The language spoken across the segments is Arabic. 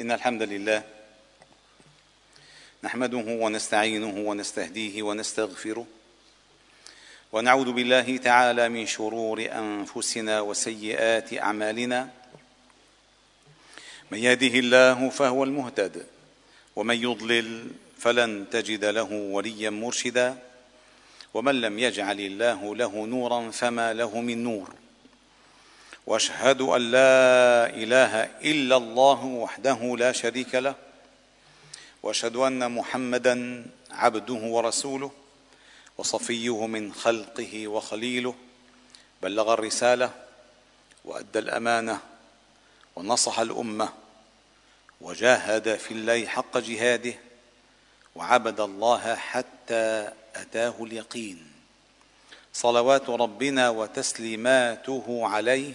إن الحمد لله نحمده ونستعينه ونستهديه ونستغفره ونعوذ بالله تعالى من شرور أنفسنا وسيئات أعمالنا. من يهده الله فهو المهتد ومن يضلل فلن تجد له وليا مرشدا ومن لم يجعل الله له نورا فما له من نور. وأشهد أن لا إله إلا الله وحده لا شريك له وأشهد أن محمدا عبده ورسوله وصفيه من خلقه وخليله بلغ الرسالة وأدى الأمانة ونصح الأمة وجاهد في الله حق جهاده وعبد الله حتى أتاه اليقين. صلوات ربنا وتسليماته عليه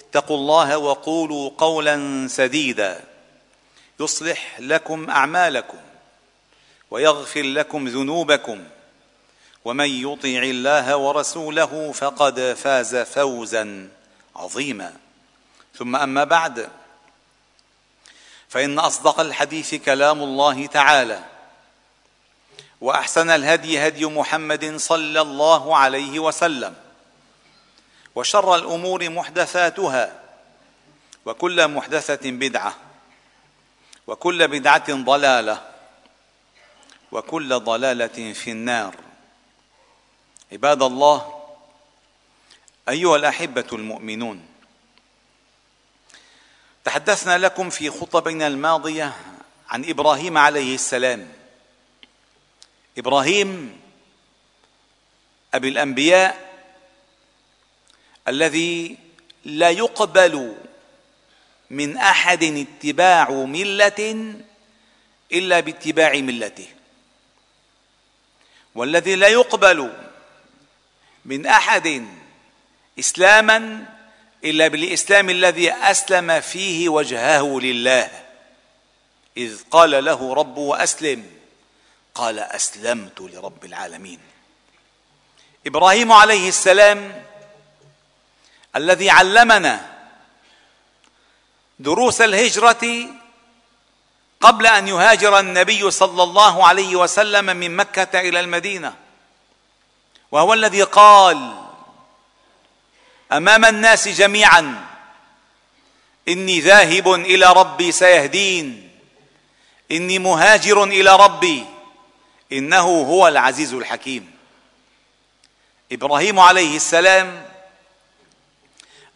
اتقوا الله وقولوا قولا سديدا. يصلح لكم أعمالكم ويغفر لكم ذنوبكم. ومن يطع الله ورسوله فقد فاز فوزا عظيما. ثم أما بعد فإن أصدق الحديث كلام الله تعالى وأحسن الهدي هدي محمد صلى الله عليه وسلم. وشر الأمور محدثاتها وكل محدثة بدعة وكل بدعة ضلالة وكل ضلالة في النار. عباد الله أيها الأحبة المؤمنون تحدثنا لكم في خطبنا الماضية عن إبراهيم عليه السلام. إبراهيم أبي الأنبياء الذي لا يقبل من أحد اتباع ملة إلا باتباع ملته. والذي لا يقبل من أحد إسلاما إلا بالإسلام الذي أسلم فيه وجهه لله. إذ قال له ربه اسلم قال أسلمت لرب العالمين. إبراهيم عليه السلام الذي علمنا دروس الهجرة قبل أن يهاجر النبي صلى الله عليه وسلم من مكة إلى المدينة. وهو الذي قال أمام الناس جميعا إني ذاهب إلى ربي سيهدين إني مهاجر إلى ربي إنه هو العزيز الحكيم. إبراهيم عليه السلام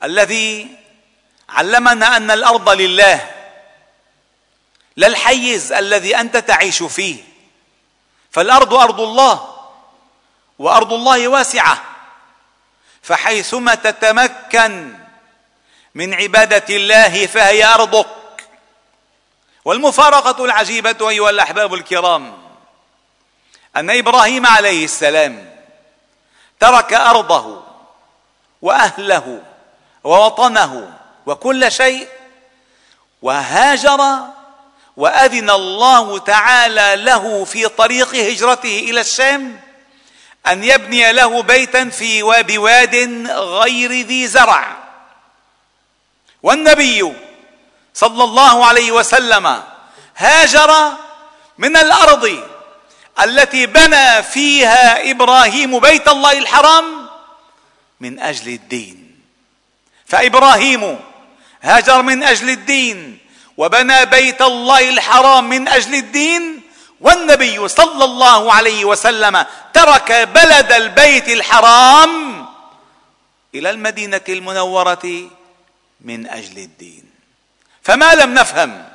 الذي علمنا أن الأرض لله لا الحيز الذي أنت تعيش فيه. فالأرض أرض الله وأرض الله واسعة. فحيثما تتمكن من عبادة الله فهي أرضك. والمفارقة العجيبة أيها الأحباب الكرام أن إبراهيم عليه السلام ترك أرضه وأهله ووطنه وكل شيء وهاجر وأذن الله تعالى له في طريق هجرته إلى الشام أن يبني له بيتا في بواد غير ذي زرع. والنبي صلى الله عليه وسلم هاجر من الأرض التي بنى فيها إبراهيم بيت الله الحرام من أجل الدين. فإبراهيم هاجر من أجل الدين وبنى بيت الله الحرام من أجل الدين والنبي صلى الله عليه وسلم ترك بلد البيت الحرام إلى المدينة المنورة من أجل الدين. فما لم نفهم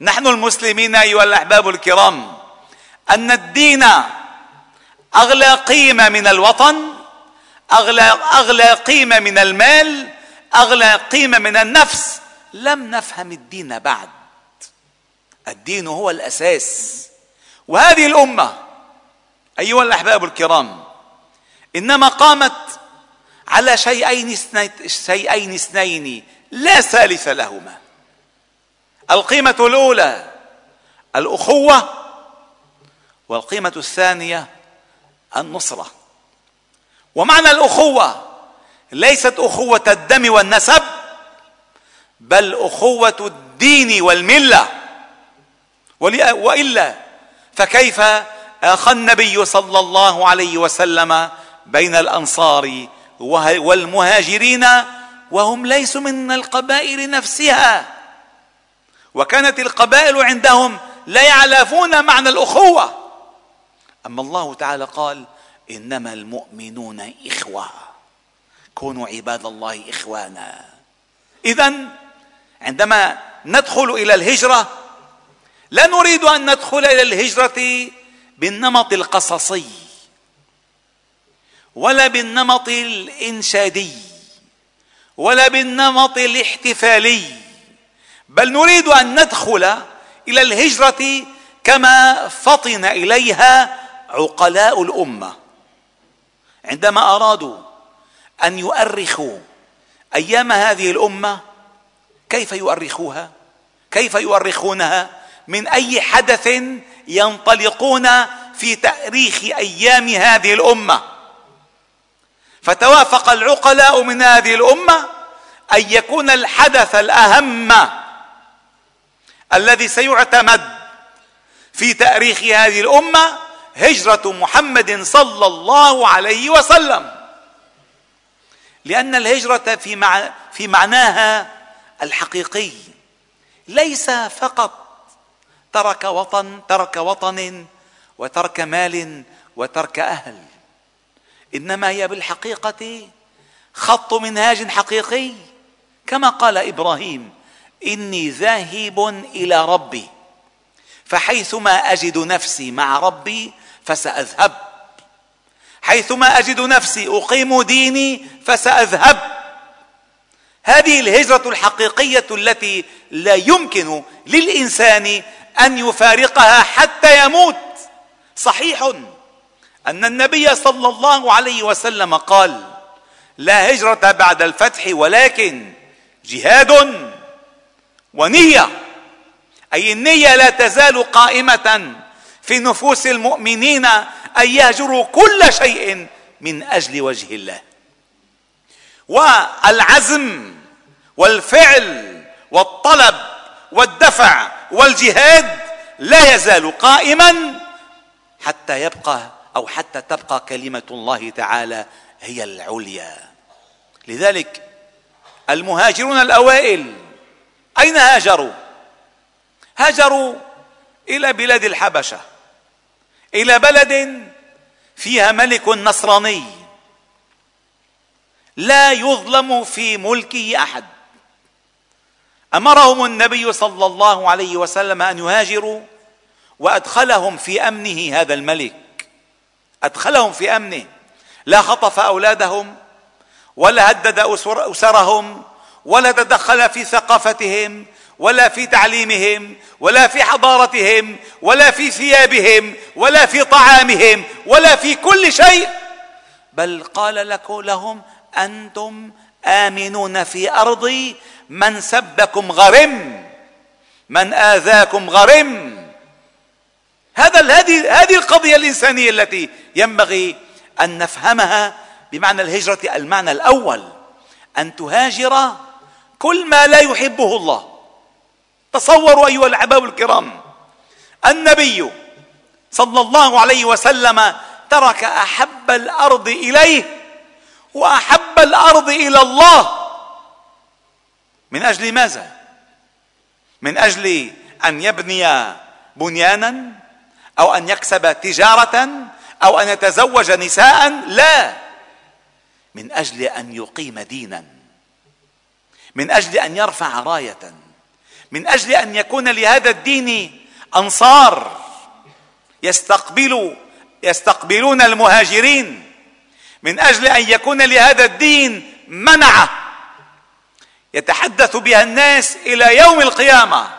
نحن المسلمين أيها الأحباب الكرام أن الدين أغلى قيمة من الوطن أغلى أغلى قيمة من المال أغلى قيمة من النفس. لم نفهم الدين بعد. الدين هو الأساس. وهذه الأمة أيها الأحباب الكرام إنما قامت على شيئين شيئين اثنين لا ثالث لهما. القيمة الأولى الأخوة والقيمة الثانية النصرة. ومعنى الأخوة ليست أخوة الدم والنسب بل أخوة الدين والملة. وإلا فكيف اخى النبي صلى الله عليه وسلم بين الأنصار والمهاجرين وهم ليسوا من القبائل نفسها؟ وكانت القبائل عندهم لا يعلفون معنى الأخوة. أما الله تعالى قال إنما المؤمنون إخوة. كونوا عباد الله إخوانا. اذا عندما ندخل إلى الهجرة لا نريد أن ندخل إلى الهجرة بالنمط القصصي ولا بالنمط الإنشادي ولا بالنمط الاحتفالي بل نريد أن ندخل إلى الهجرة كما فطن إليها عقلاء الأمة. عندما أرادوا أن يؤرخوا أيام هذه الأمة كيف يؤرخوها؟ كيف يؤرخونها؟ من أي حدث ينطلقون في تأريخ أيام هذه الأمة؟ فتوافق العقلاء من هذه الأمة أن يكون الحدث الأهم الذي سيعتمد في تأريخ هذه الأمة هجرة محمد صلى الله عليه وسلم. لأن الهجرة في مع في معناها الحقيقي ليس فقط ترك وطن ترك وطن وترك مال وترك أهل إنما هي بالحقيقة خط منهاج حقيقي. كما قال إبراهيم إني ذاهب إلى ربي فحيثما أجد نفسي مع ربي فسأذهب. حيثما أجد نفسي أقيم ديني فسأذهب. هذه الهجرة الحقيقية التي لا يمكن للإنسان أن يفارقها حتى يموت. صحيح أن النبي صلى الله عليه وسلم قال لا هجرة بعد الفتح ولكن جهاد ونية. أي النية لا تزال قائمة في نفوس المؤمنين أن يهجروا كل شيء من أجل وجه الله. والعزم والفعل والطلب والدفع والجهاد لا يزال قائما حتى يبقى أو حتى تبقى كلمة الله تعالى هي العليا. لذلك المهاجرون الأوائل أين هاجروا؟ هاجروا إلى بلاد الحبشة. إلى بلد فيها ملك نصراني لا يظلم في ملكه أحد. أمرهم النبي صلى الله عليه وسلم أن يهاجروا وأدخلهم في أمنه هذا الملك. أدخلهم في أمنه. لا خطف أولادهم ولا هدد أسرهم ولا تدخل في ثقافتهم ولا في تعليمهم ولا في حضارتهم ولا في ثيابهم ولا في طعامهم ولا في كل شيء. بل قال لهم أنتم آمنون في أرضي من سبكم غرم من آذاكم غرم. هذا هذه هذه القضية الإنسانية التي ينبغي أن نفهمها بمعنى الهجرة المعنى الأول. أن تهاجر كل ما لا يحبه الله. تصوروا أيها الأحباب الكرام النبي صلى الله عليه وسلم ترك أحب الأرض إليه وأحب الأرض إلى الله. من أجل ماذا؟ من أجل أن يبني بنيانا أو أن يكسب تجارة أو أن يتزوج نساء؟ لا. من أجل أن يقيم دينا. من أجل أن يرفع راية. من أجل أن يكون لهذا الدين أنصار يستقبل يستقبلون المهاجرين. من أجل أن يكون لهذا الدين منعه، يتحدث بها الناس إلى يوم القيامة.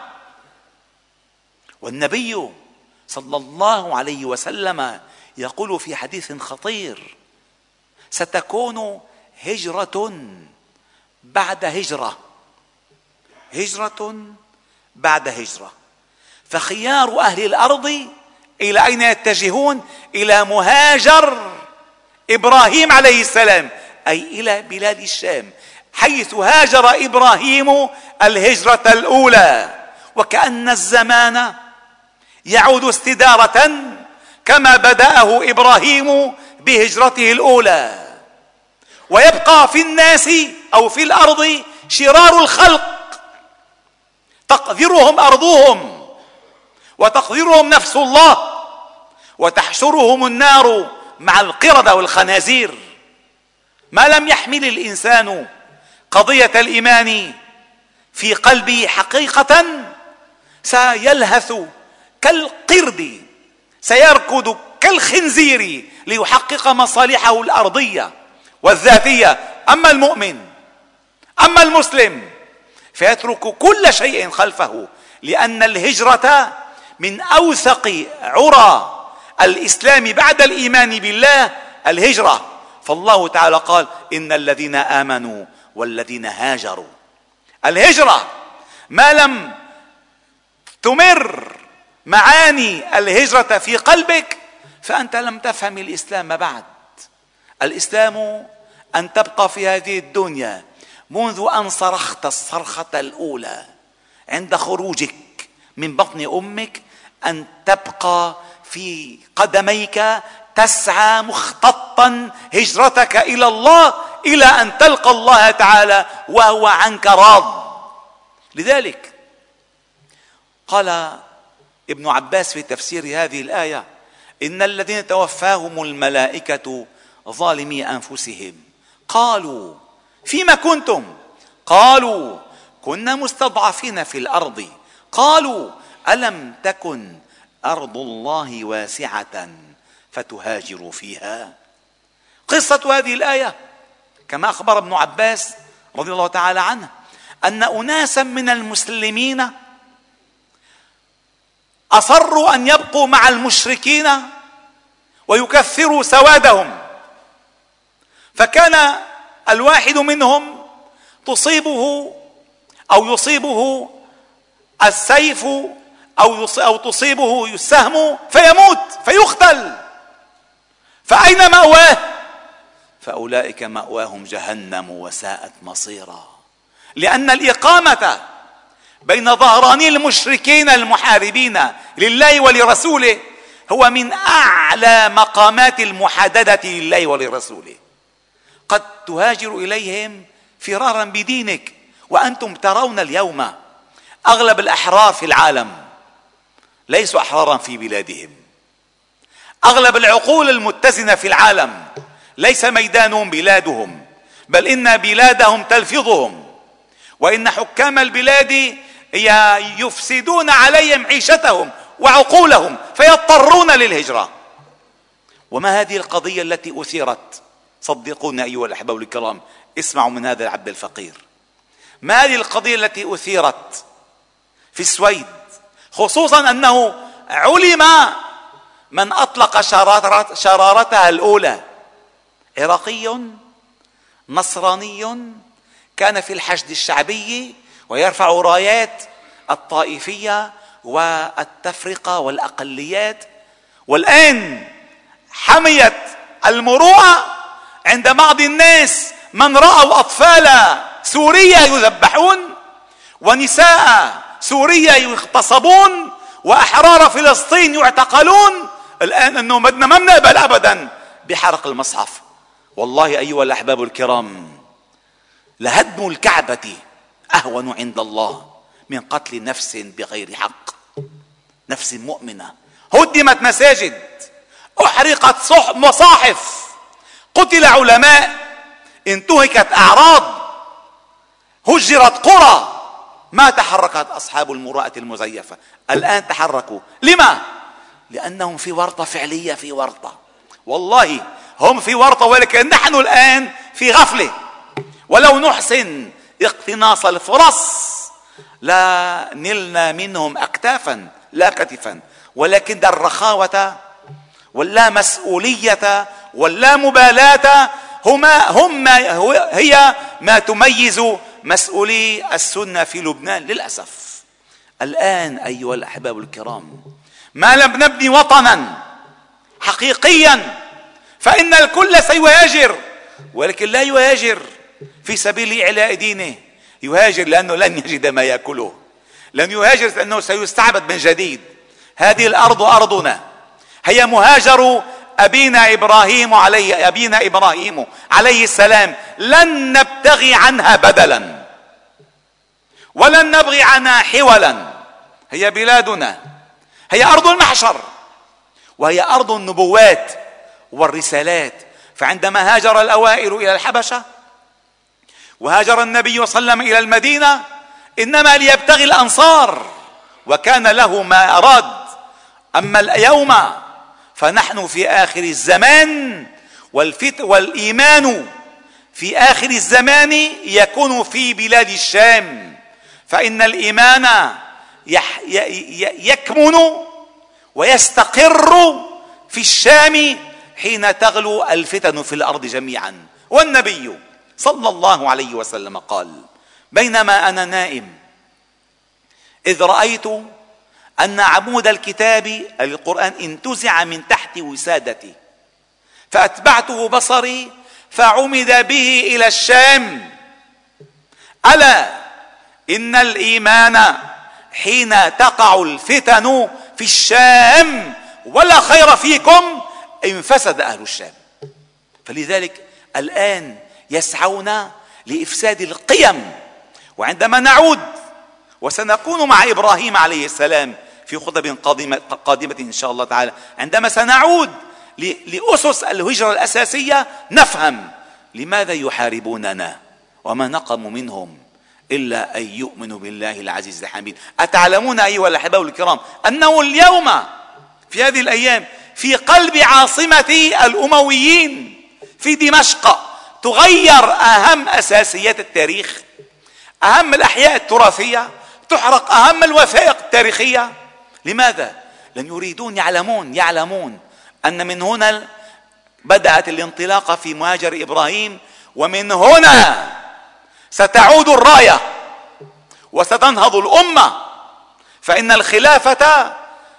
والنبي صلى الله عليه وسلم يقول في حديث خطير ستكون هجرة بعد هجرة. هجرة بعد هجرة. فخيار أهل الأرض إلى أين يتجهون؟ إلى مهاجر إبراهيم عليه السلام أي إلى بلاد الشام حيث هاجر إبراهيم الهجرة الأولى. وكأن الزمان يعود استدارة كما بدأه إبراهيم بهجرته الأولى. ويبقى في الناس أو في الأرض شرار الخلق تقذرهم أرضهم وتقذرهم نفس الله وتحشرهم النار مع القردة والخنازير. ما لم يحمل الإنسان قضية الإيمان في قلبه حقيقة سيلهث كالقرد سيركض كالخنزير ليحقق مصالحه الأرضية والذاتية. أما المؤمن أما المسلم فيترك كل شيء خلفه لأن الهجرة من أوثق عرى الإسلام بعد الإيمان بالله الهجرة. فالله تعالى قال إن الذين آمنوا والذين هاجروا. الهجرة ما لم تمر معاني الهجرة في قلبك فأنت لم تفهم الإسلام بعد. الإسلام أن تبقى في هذه الدنيا منذ أن صرخت الصرخة الأولى عند خروجك من بطن أمك أن تبقى في قدميك تسعى مختطا هجرتك إلى الله إلى أن تلقى الله تعالى وهو عنك راض. لذلك قال ابن عباس في تفسير هذه الآية إن الذين توفاهم الملائكة ظالمي أنفسهم. قالوا فيما كنتم؟ قالوا كنا مستضعفين في الأرض. قالوا ألم تكن أرض الله واسعة فتهاجروا فيها؟ قصة هذه الآية كما أخبر ابن عباس رضي الله تعالى عنه أن أناسا من المسلمين أصروا أن يبقوا مع المشركين ويكثروا سوادهم. فكان الواحد منهم تصيبه أو يصيبه السيف أو أو تصيبه السهم فيموت فيقتل فأين مأواه؟ فأولئك مأواهم جهنم وساءت مصيرا. لأن الإقامة بين ظهراني المشركين المحاربين لله ولرسوله هو من أعلى مقامات المحادده لله ولرسوله. قد تهاجر إليهم فرارا بدينك وأنتم ترون اليوم أغلب الأحرار في العالم ليسوا أحرارا في بلادهم. أغلب العقول المتزنة في العالم ليس ميدانهم بلادهم بل إن بلادهم تلفظهم. وإن حكام البلاد يفسدون عليهم عيشتهم وعقولهم فيضطرون للهجرة. وما هذه القضية التي أثيرت؟ صدقونا أيها الأحباب الكرام اسمعوا من هذا العبد الفقير. ما هذه القضية التي أثيرت في السويد خصوصا أنه علم من أطلق شرارتها الأولى. عراقي نصراني كان في الحشد الشعبي ويرفع رايات الطائفية والتفرقة والأقليات. والآن حميت المروءة عند بعض الناس من رأوا أطفال سوريا يذبحون ونساء سوريا يغتصبون وأحرار فلسطين يعتقلون. الآن أنه بدنا ما بنقبل ابدا بحرق المصحف. والله أيها الأحباب الكرام لهدم الكعبة أهون عند الله من قتل نفس بغير حق. نفس مؤمنة. هدمت مساجد. أحرقت مصاحف. قتل علماء انتهكت أعراض هجرت قرى. ما تحركت أصحاب المروءه المزيفة؟ الآن تحركوا. لما؟ لأنهم في ورطة فعلية في ورطة. والله هم في ورطة ولكن نحن الآن في غفلة. ولو نحسن اقتناص الفرص لا نلنا منهم اكتافا لا كتفا. ولكن الرخاوة واللا مسؤولية واللا مبالاة هما هم هي ما تميز مسؤولي السنة في لبنان للأسف. الآن أيها الأحباب الكرام ما لم نبني وطنا حقيقيا فإن الكل سيهاجر ولكن لا يهاجر في سبيل إعلاء دينه. يهاجر لأنه لن يجد ما يأكله لن يهاجر لأنه سيستعبد من جديد. هذه الأرض أرضنا. هي مهاجر أبينا إبراهيم عليه أبينا إبراهيم عليه السلام. لن نبتغي عنها بدلا. ولن نبغي عنها حولا. هي بلادنا. هي أرض المحشر. وهي أرض النبوات والرسالات. فعندما هاجر الأوائل إلى الحبشة وهاجر النبي صلى الله عليه وسلم إلى المدينة إنما ليبتغي الأنصار. وكان له ما أراد. أما اليوم فنحن في آخر الزمان والفت والإيمان في آخر الزمان يكون في بلاد الشام. فإن الإيمان يكمن ويستقر في الشام حين تغلو الفتن في الأرض جميعا. والنبي صلى الله عليه وسلم قال بينما أنا نائم إذ رأيت أن عمود الكتاب القرآن انتزع من تحت وسادتي. فأتبعته بصري فعمد به إلى الشام. ألا إن الإيمان حين تقع الفتن في الشام ولا خير فيكم إن فسد أهل الشام. فلذلك الآن يسعون لإفساد القيم. وعندما نعود وسنكون مع إبراهيم عليه السلام في خطب قادمه قادمة إن شاء الله تعالى. عندما سنعود لأسس الهجرة الأساسية نفهم لماذا يحاربوننا وما نقموا منهم إلا أن يؤمنوا بالله العزيز الحميد. أتعلمون أيها الاحباء الكرام أنه اليوم في هذه الأيام في قلب عاصمة الأمويين في دمشق تغير أهم أساسيات التاريخ أهم الأحياء التراثية تحرق أهم الوثائق التاريخية لماذا؟ لن يريدون يعلمون يعلمون أن من هنا بدأت الانطلاقة في مهاجر إبراهيم ومن هنا ستعود الراية وستنهض الأمة. فإن الخلافة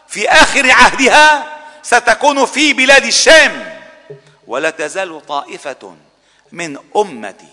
في آخر عهدها ستكون في بلاد الشام. ولا تزال طائفة من أمتي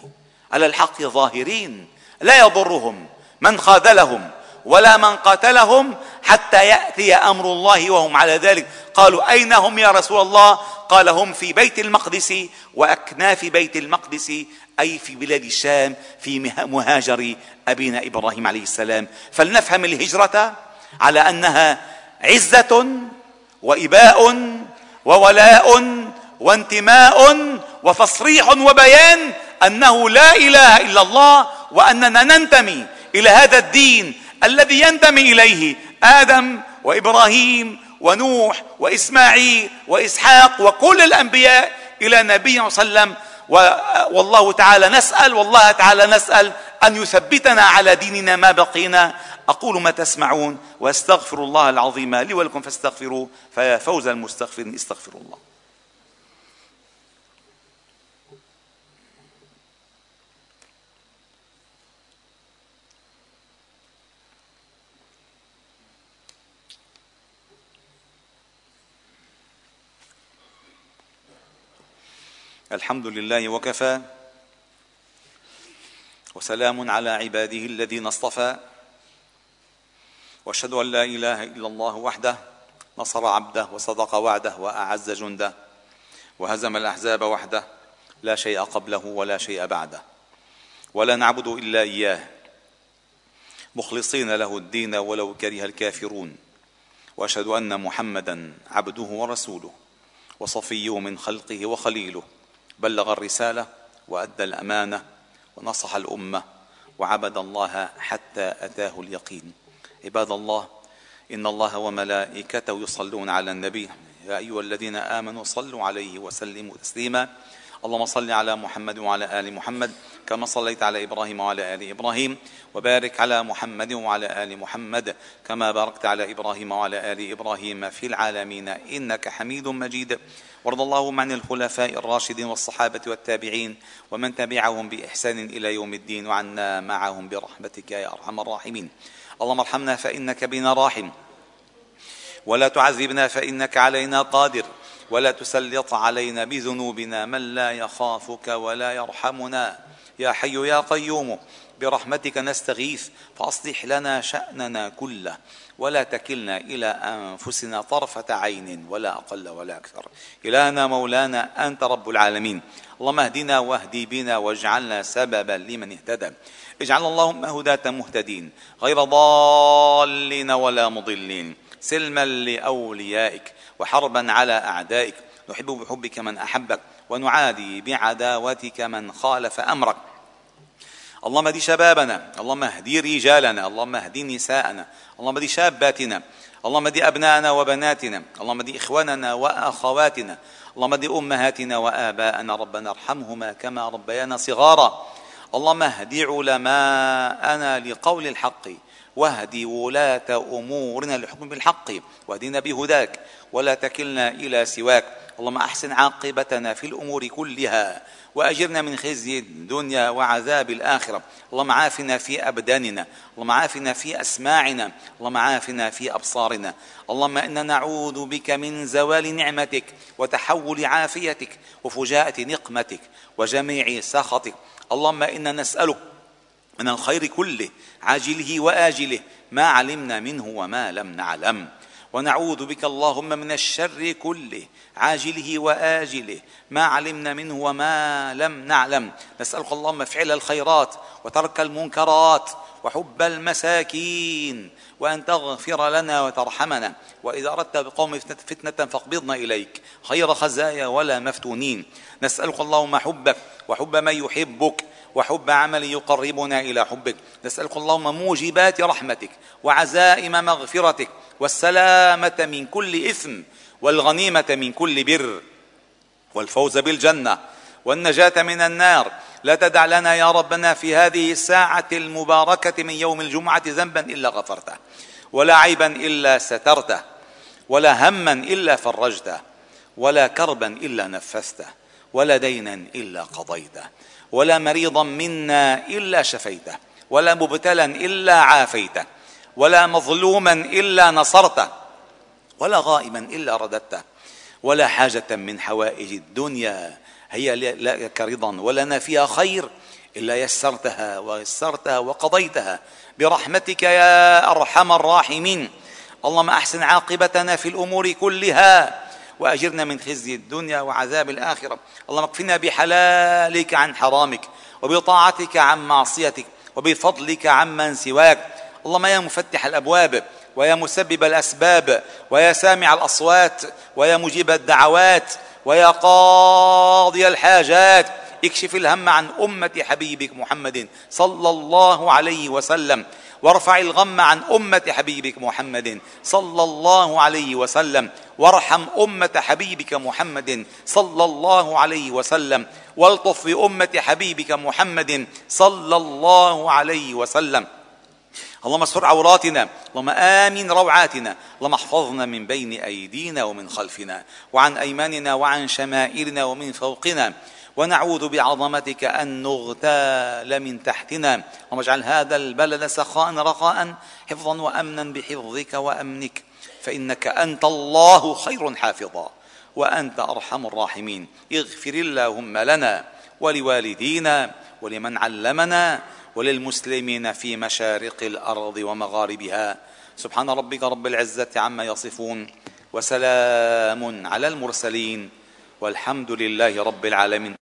على الحق ظاهرين لا يضرهم من خاذلهم ولا من قاتلهم حتى يأتي أمر الله وهم على ذلك. قالوا أين هم يا رسول الله؟ قال هم في بيت المقدس وأكناف بيت المقدس أي في بلاد الشام في مهاجر أبينا إبراهيم عليه السلام. فلنفهم الهجرة على أنها عزة وإباء وولاء وانتماء وتصريح وبيان أنه لا إله إلا الله وأننا ننتمي إلى هذا الدين الذي ينتمي إليه آدم وإبراهيم ونوح وإسماعيل وإسحاق وكل الأنبياء إلى نبي صلى الله عليه وسلم. والله تعالى نسأل والله تعالى نسأل أن يثبتنا على ديننا ما بقينا. أقول ما تسمعون وأستغفر الله العظيم لي ولكم فاستغفروه فيا فوز المستغفرين استغفروا الله. الحمد لله وكفى. وسلام على عباده الذين اصطفى. وأشهد أن لا إله إلا الله وحده نصر عبده وصدق وعده وأعز جنده وهزم الأحزاب وحده لا شيء قبله ولا شيء بعده. ولا نعبد إلا إياه. مخلصين له الدين ولو كره الكافرون. وأشهد أن محمدا عبده ورسوله. وصفيه من خلقه وخليله. بلغ الرسالة وأدى الأمانة ونصح الأمة وعبد الله حتى أتاه اليقين. عباد الله إن الله وملائكته يصلون على النبي. يا أيها الذين آمنوا صلوا عليه وسلموا تسليما. اللهم صل على محمد وعلى آل محمد كما صليت على إبراهيم وعلى آل إبراهيم وبارك على محمد وعلى آل محمد كما باركت على إبراهيم وعلى آل إبراهيم في العالمين إنك حميد مجيد. وارض اللهم عن الخلفاء الراشدين والصحابة والتابعين ومن تبعهم بإحسان إلى يوم الدين وعنا معهم برحمتك يا أرحم الراحمين. اللهم ارحمنا فإنك بنا راحم. ولا تعذبنا فإنك علينا قادر. ولا تسلط علينا بذنوبنا من لا يخافك ولا يرحمنا. يا حي يا قيوم برحمتك نستغيث فأصلح لنا شأننا كله. ولا تكلنا إلى أنفسنا طرفة عين ولا أقل ولا أكثر. إلهنا مولانا أنت رب العالمين. اللهم اهدنا واهدي بنا واجعلنا سببا لمن اهتدى. اجعل اللهم هداة مهتدين غير ضالين ولا مضلين. سلما لأوليائك. وحربا على أعدائك. نحب بحبك من أحبك ونعادي بعداوتك من خالف أمرك. اللهم اهد شبابنا اللهم اهدي رجالنا اللهم اهد نساءنا اللهم اهد شاباتنا اللهم اهد أبناءنا وبناتنا اللهم اهد إخواننا وأخواتنا اللهم اهد أمهاتنا وآباءنا ربنا ارحمهما كما ربيانا صغارا. اللهم اهد علماءنا لقول الحق واهد ولاة أمورنا للحكم بالحق واهدنا بهداك. ولا تكلنا إلى سواك. اللهم أحسن عاقبتنا في الأمور كلها وأجرنا من خزي الدنيا وعذاب الآخرة. اللهم عافنا في أبداننا. اللهم عافنا في أسماعنا. اللهم عافنا في أبصارنا. اللهم إنا نعوذ بك من زوال نعمتك وتحول عافيتك وفجاءة نقمتك وجميع سخطك. اللهم إنا نسألك من الخير كله عاجله وآجله ما علمنا منه وما لم نعلم. ونعوذ بك اللهم من الشر كله عاجله وآجله ما علمنا منه وما لم نعلم. نسألك اللهم فعل الخيرات وترك المنكرات وحب المساكين وأن تغفر لنا وترحمنا. وإذا أردت بقوم فتنه فاقبضنا إليك خير خزايا ولا مفتونين. نسألك اللهم حبك وحب من يحبك. وحب عمل يقربنا إلى حبك. نسألك اللهم موجبات رحمتك وعزائم مغفرتك والسلامة من كل إثم والغنيمة من كل بر والفوز بالجنة والنجاة من النار. لا تدع لنا يا ربنا في هذه الساعة المباركة من يوم الجمعة ذنبا إلا غفرته ولا عيبا إلا سترته ولا هما إلا فرجته ولا كربا إلا نفسته ولا دينا إلا قضيته. ولا مريضا منا إلا شفيته ولا مبتلا إلا عافيته ولا مظلوما إلا نصرته ولا غائبا إلا رددته ولا حاجة من حوائج الدنيا هي لك رضا ولنا فيها خير إلا يسرتها ويسرتها وقضيتها. برحمتك يا أرحم الراحمين. اللهم أحسن عاقبتنا في الأمور كلها. وأجرنا من خزي الدنيا وعذاب الآخرة. اللهم اكفنا بحلالك عن حرامك وبطاعتك عن معصيتك وبفضلك عمن سواك. اللهم يا مفتح الأبواب ويا مسبب الأسباب ويا سامع الأصوات ويا مجيب الدعوات ويا قاضي الحاجات. اكشف الهم عن أمة حبيبك محمد صلى الله عليه وسلم. وارفع الغم عن أمة حبيبك محمد صلى الله عليه وسلم. وارحم أمة حبيبك محمد صلى الله عليه وسلم. والطف بامه حبيبك محمد صلى الله عليه وسلم. اللهم استر عوراتنا اللهم آمن روعاتنا اللهم احفظنا من بين أيدينا ومن خلفنا وعن أيماننا وعن شمائلنا ومن فوقنا. ونعوذ بعظمتك أن نغتال من تحتنا. اللهم اجعل هذا البلد سخاء رخاء حفظا وامنا بحفظك وأمنك. فإنك أنت الله خير حافظا وأنت أرحم الراحمين. اغفر اللهم لنا ولوالدينا ولمن علمنا وللمسلمين في مشارق الأرض ومغاربها. سبحان ربك رب العزة عما يصفون وسلام على المرسلين. والحمد لله رب العالمين.